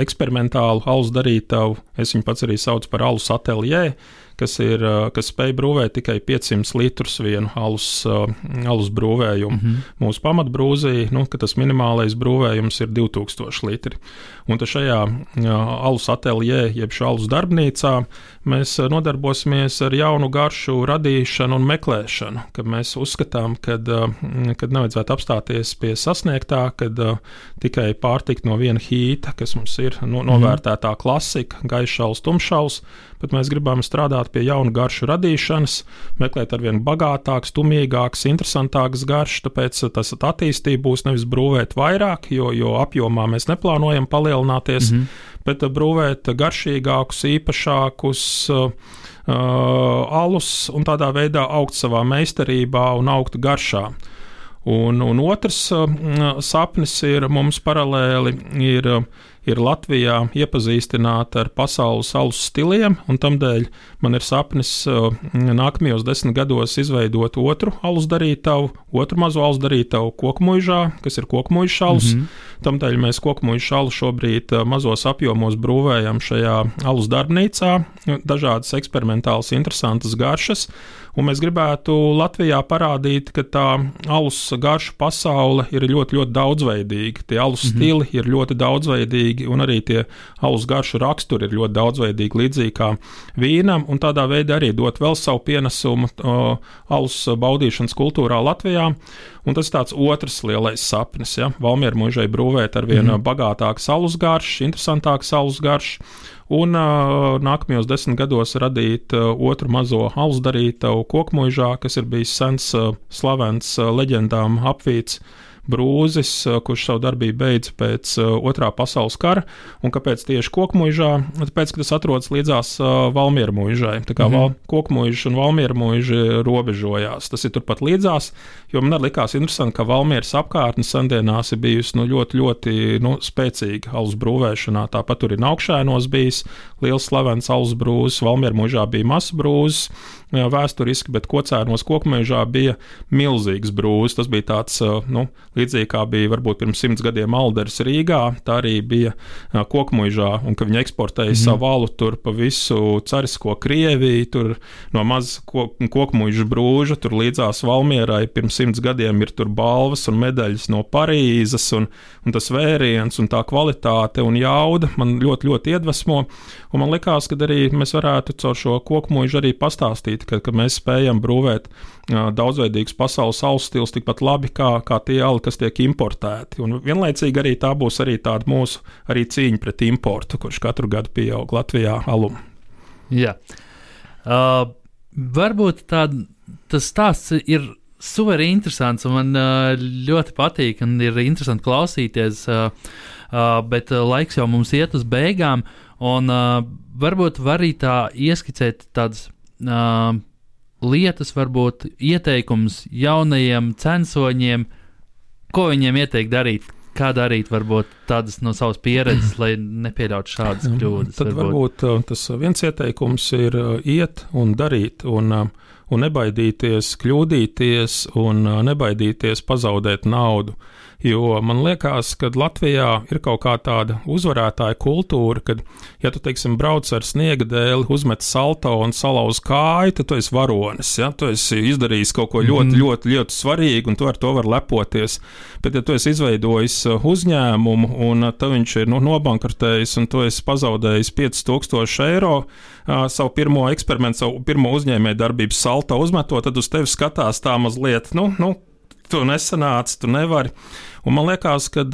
eksperimentālu alus darītavu. Es viņu pats arī saucu par alus ateljē kas, ir, kas spēj brūvēt tikai 500 litrus vienu alus, alus brūvējumu. Mm -hmm. Mūsu pamatbrūzī, nu, tas minimālais brūvējums ir 2000 litri. Un šajā alus ateljē, jeb alus darbnīcā, mēs nodarbosimies ar jaunu garšu radīšanu un meklēšanu. Mēs uzskatām, ka nevajadzētu apstāties pie sasniegtā, kad tikai pārtikt no viena hīta, kas mums ir no, mhm. novērtētā klasika, gaišs, tumšs, bet mēs gribam strādāt pie jaunu garšu radīšanas, meklēt ar vien bagātākas, tumīgākas, interesantākas garšas, tāpēc tas attīstība būs nevis brūvēt vairāk, jo, jo apjomā mēs neplānojam palielināties, mm -hmm. bet brūvēt garšīgākus, īpašākus. Uh, uh, alus un tādā veidā augt savā meistarībā un augt garšā. Un, un otrs uh, sapnis ir mums paralēli ir uh, ir Latvijā iepazīstināta ar pasaules alus stiliem, un tādēļ man ir sapnis nākamajos desmit gados izveidot otru alus darītavu, otru mazo alus darītavu kokmuižā, kas ir kokmuižs alus. Mm -hmm. Tādēļ mēs kokmuižu alu šobrīd mazos apjomos brūvējam šajā alus darbnīcā, dažādas eksperimentālas, interesantas garšas. Un mēs gribētu Latvijā parādīt, ka tā alus garša pasaule ir ļoti, ļoti daudzveidīga. Tie alus mm -hmm. stili ir ļoti daudzveidīgi, un arī tie alus garšu raksturi ir ļoti daudzveidīgi, līdzīgi kā vīnam, un tādā veidā arī dot vēl savu pienesumu alus baudīšanas kultūrā Latvijā. Un tas ir tāds otrs lielais sapnis. Ja? Valmiera mūžai brūvēt ar vien mm -hmm. bagātāku alus garšu, interesantāku alus garšu un uh, nākamajos desmit gados radīt uh, otru mazo alus darītavu kokmuižā, kas ir bijis sens, uh, slavens leģendām apvīts. Brūzis, kurš savu darbību beidz pēc uh, otrā pasaules kara, un kāpēc tieši kokmuižā? Tāpēc, ka tas atrodas līdzās uh, Valmiera mūžai. Tā kā mm -hmm. kokmuiža un Valmiera mūža robežojās. Tas ir turpat līdzās, jo man arī likās interesanti, ka Valmieras apkārtne sendienās ir bijusi nu, ļoti, ļoti nu, spēcīga alus brūvēšanā. Tāpat tur ir augšēnos bijis liels slavens alus brūzis, Valmiera mūžā bija mazs brūzis vēsturiski, bet kocērnos kokmežā bija milzīgs brūzis. Tas bija tāds, nu, līdzīgi kā bija varbūt pirms simts gadiem Alders Rīgā, tā arī bija kokmežā, un ka viņi eksportēja mm savu alu tur pa visu carisko Krieviju, tur no maz kokmeža brūža, tur līdzās Valmierai pirms simts gadiem ir tur balvas un medaļas no Parīzes, un, un tas vēriens un tā kvalitāte un jauda man ļoti, ļoti iedvesmo, un man likās, ka arī mēs varētu caur šo kokmežu arī pastāstīt ka, ka mēs spējam brūvēt daudzveidīgus pasaules saules stils tikpat labi kā, kā tie ali, kas tiek importēti. Un vienlaicīgi arī tā būs arī tāda mūsu arī cīņa pret importu, kurš katru gadu pieaug Latvijā alum. Jā. Uh, varbūt tād, tas stāsts ir super interesants, un man uh, ļoti patīk, un ir interesanti klausīties. Uh, uh, bet uh, laiks jau mums iet uz beigām, un uh, varbūt var arī tā ieskicēt tādas uh, lietas, varbūt ieteikums jaunajiem censoņiem, ko viņiem ieteikt darīt. Kā darīt, varbūt tādas no savas pieredzes, lai nepieļautu šādas kļūdas? Tad varbūt, varbūt tas viens ieteikums ir iet un darīt, un, un nebaidīties kļūdīties, un nebaidīties pazaudēt naudu. Uh, Jo man liekas, ka Latvijā ir kaut kā tāda uzvarētāja kultūra, kad, ja tu, teiksim, brauc ar sniega dēli, uzmet salto un salauz kāju, tad tu esi varonis. Ja? Tu esi izdarījis kaut ko ļoti, mm. ļoti, ļoti svarīgu, un tu ar to vari lepoties. Bet, ja tu esi izveidojis uh, uzņēmumu, un uh, tad viņš ir nu, nobankrotējis, un tu esi pazaudējis 5000 eiro, uh, savu pirmo eksperimentu, savu pirmo uzņēmējdarbības salto uzmetot, tad uz tevi skatās tā mazliet, nu, nu tu nesanāci, tu nevari. Un man liekas, ka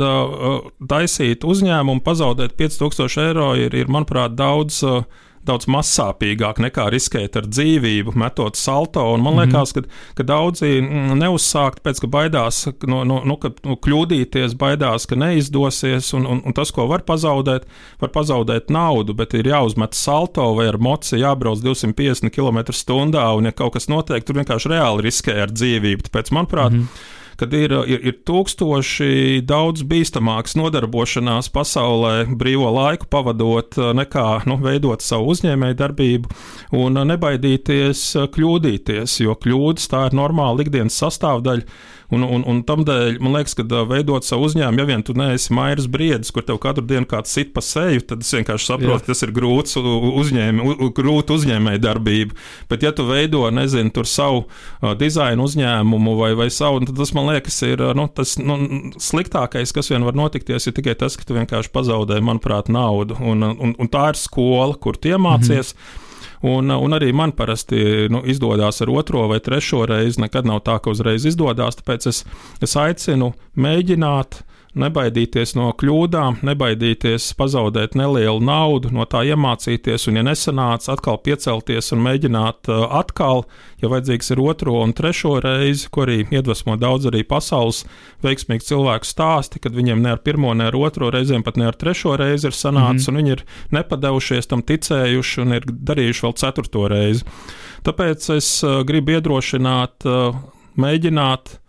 taisīt uzņēmumu, pazaudēt 5000 eiro ir, ir manuprāt, daudz. Uh, daudz mazsāpīgāk nekā riskēt ar dzīvību, metot salto. Un man mhm. liekas, ka, ka daudzi mm, neuzsākt pēc, ka baidās no, no, no, ka, no kļūdīties, baidās, ka neizdosies, un, un, un tas, ko var pazaudēt, var pazaudēt naudu, bet ir jāuzmet salto vai ar moci jābrauc 250 km/h, un ja kaut kas notiek, tur vienkārši reāli riskē ar dzīvību. Tāpēc, manuprāt, mm -hmm kad ir, ir, ir tūkstoši daudz bīstamāks nodarbošanās pasaulē, brīvo laiku pavadot, nekā nu, veidot savu uzņēmēju darbību un nebaidīties kļūdīties, jo kļūdas tā ir normāla ikdienas sastāvdaļa. Un, un, un tam dēļ man liekas, ka veidot savu uzņēmumu, ja vien tu neesi mairs briedis, kur tev katru dienu kāds sit pa seju, tad es vienkārši saprotu, ka tas ir grūts uzņēmē, grūta uzņēmēja darbība. Bet, ja tu veido, nezinu, tur savu uh, dizainu uzņēmumu vai, vai savu, tad tas man liekas, ir nu, tas nu, sliktākais, kas vien var notikties, ir tikai tas, ka tu vienkārši pazaudē, manuprāt, naudu. Un, un, un tā ir skola, kur tu iemācies. Mm -hmm. Un, un arī man parasti nu, izdodas ar otro vai trešo reizi. Nekad nav tā, ka uzreiz izdodas. Tāpēc es, es aicinu mēģināt nebaidīties no kļūdām, nebaidīties pazaudēt nelielu naudu, no tā iemācīties, un, ja nesanāca, atkal piecelties un mēģināt uh, atkal, ja vajadzīgs ir otro un trešo reizi, ko arī iedvesmo daudz arī pasaules veiksmīgu cilvēku stāsti, kad viņiem ne ar pirmo, ne ar otro reizēm, pat ne ar trešo reizi ir sanācis, mm -hmm. un viņi ir nepadevušies tam ticējuši un ir darījuši vēl ceturto reizi. Tāpēc es uh, gribu iedrošināt, uh, mēģināt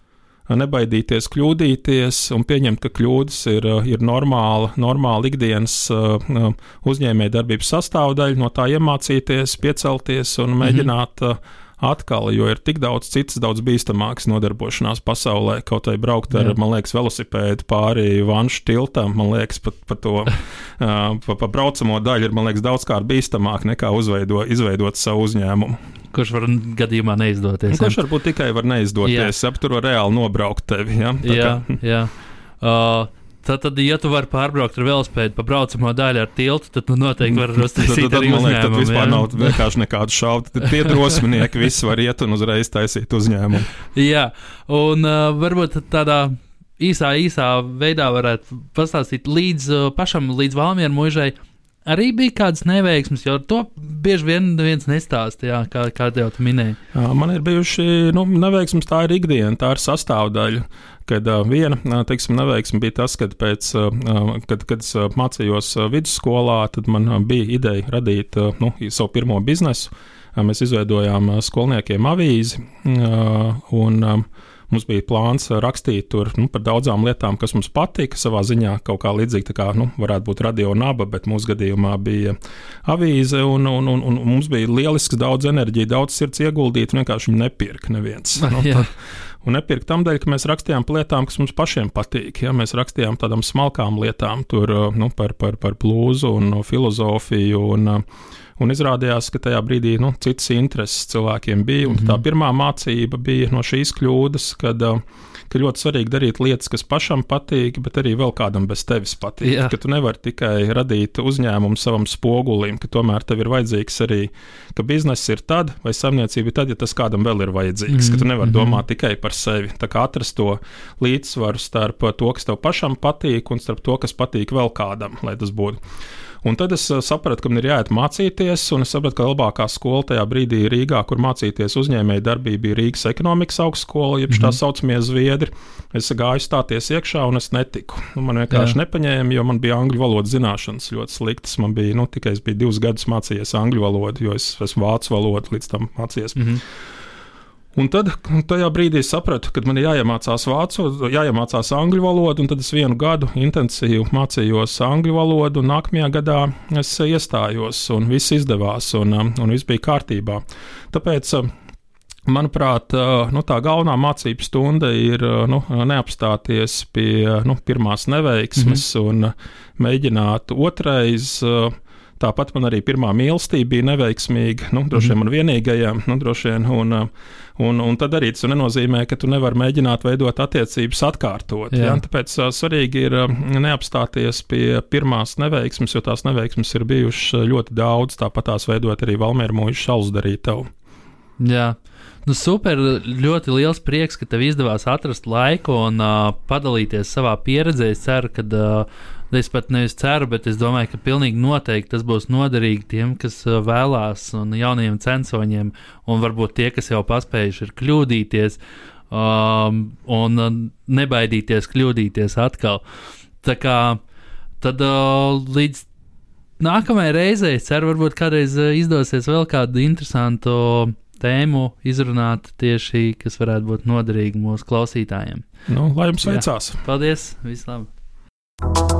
nebaidīties kļūdīties un pieņemt, ka kļūdas ir, ir normāla, normāla ikdienas uh, uzņēmējdarbības sastāvdaļa, no tā iemācīties, piecelties un mhm. mēģināt mm -hmm atkal, jo ir tik daudz citas, daudz bīstamākas nodarbošanās pasaulē. Kaut vai braukt ar, Jā. man liekas, velosipēdu pāri vanšu tiltam, man liekas, pat pa to pa, pa braucamo daļu ir, man liekas, daudzkārt bīstamāk nekā uzveido, izveidot savu uzņēmumu kurš var gadījumā neizdoties. Nu, kurš varbūt tikai var neizdoties, ja tur var reāli nobraukt tevi. Ja? Tā jā, kā... jā. Uh, Tad, tad, ja tu vari pārbraukt ar velospēdu pa braucamo daļu ar tiltu, tad tu noteikti vari uztaisīt tad, tad, arī uzņēmumu. Tad vispār jā. nav vienkārši nekādu šaubu. Tad tie drosminieki visi var iet un uzreiz taisīt uzņēmumu. jā, un uh, varbūt tādā īsā, īsā veidā varētu pastāstīt līdz uh, pašam, līdz Valmieru mūžai. Uh, arī bija kādas neveiksmes, jo to bieži vien neviens nestāstīja, kā, kā jau tu minēji. Man ir bijuši nu, neveiksmes, tā ir ikdiena, tā ir sastāvdaļa. Kad viena teiksim, neveiksme bija tas, kad, pēc, kad, kad es mācījos vidusskolā, tad man bija ideja radīt nu, savu pirmo biznesu. Mēs izveidojām skolniekiem avīzi. Un, Mums bija plāns rakstīt tur nu, par daudzām lietām, kas mums patika. Savā ziņā kaut kā līdzīga, kā nu, varētu būt radio naba, bet mūsu gadījumā bija avīze, un, un, un, un mums bija lielisks daudz enerģijas, daudz sirds ieguldīt, un vienkārši viņu nepirka neviens. Nu, tad, un nepirkt tam dēļ, ka mēs rakstījām par lietām, kas mums pašiem patīk. Ja? Mēs rakstījām tādām smalkām lietām, tur, nu, par, par, par blūzu un filozofiju. Un, Un izrādījās, ka tajā brīdī nu, citas intereses cilvēkiem bija. Mm -hmm. Tā pirmā mācība bija no šīs kļūdas, kad, uh, ka ļoti svarīgi darīt lietas, kas pašam patīk, bet arī vēl kādam bez tevis patīk. Jā. Ka tu nevari tikai radīt uzņēmumu savam spogulim, ka tomēr tev ir vajadzīgs arī, ka bizness ir tad, vai saimniecība ir tad, ja tas kādam vēl ir vajadzīgs. Mm -hmm. Ka tu nevari mm -hmm. domāt tikai par sevi. Tā kā atrast to līdzsvaru starp to, kas tev pašam patīk, un starp to, kas patīk vēl kādam, lai tas būtu. Un tad es eh, sapratu, ka man ir jāiet mācīties, un es sapratu, ka labākā skola tajā brīdī Rīgā, kur mācīties uzņēmēju darbību, bija Rīgas ekonomikas augstskola, jeb mm -hmm. tā saucamie zviedri. Es gāju stāties iekšā, un es netiku. Nu, man vienkārši Jā. nepaņēma, jo man bija angļu valodas zināšanas ļoti sliktas. Man bija, nu, tikai es biju divus gadus mācījies angļu valodu, jo es esmu vācu valodu līdz tam mācījies. Mm -hmm. Un tad tajā brīdī es sapratu, ka man ir jāiemācās vācu, jāiemācās angļu valoda, un tad es vienu gadu intensīvi mācījos angļu valodu, un nākamajā gadā es iestājos, un viss izdevās, un, un viss bija kārtībā. Tāpēc Manuprāt, nu, tā galvenā mācību stunda ir nu, neapstāties pie nu, pirmās neveiksmes mm -hmm. un mēģināt otrais uh, Tāpat man arī pirmā mīlestība bija neveiksmīga, nu, droši vien mm. man vienīgajā, nu, droši vien. Un, un, un tad arī tas nenozīmē, ka tu nevari mēģināt veidot attiecības atkārtot. Jā. Ja? Tāpēc svarīgi ir neapstāties pie pirmās neveiksmes, jo tās neveiksmes ir bijušas ļoti daudz. Tāpat tās veidot arī Valmēra mūža šaus darītavu. Jā. Nu, super, ļoti liels prieks, ka tev izdevās atrast laiku un uh, padalīties savā pieredzē. Es ceru, ka uh, Es pat nevis ceru, bet es domāju, ka pilnīgi noteikti tas būs noderīgi tiem, kas uh, vēlās, un jauniem censoņiem, un varbūt tie, kas jau paspējuši ir kļūdīties, um, un uh, nebaidīties kļūdīties atkal. Tā kā tad uh, līdz nākamajai reizei, es ceru, varbūt kādreiz uh, izdosies vēl kādu interesantu tēmu izrunāt tieši, kas varētu būt noderīgi mūsu klausītājiem. Nu, lai jums veicās! Jā. Paldies! Vislabāk!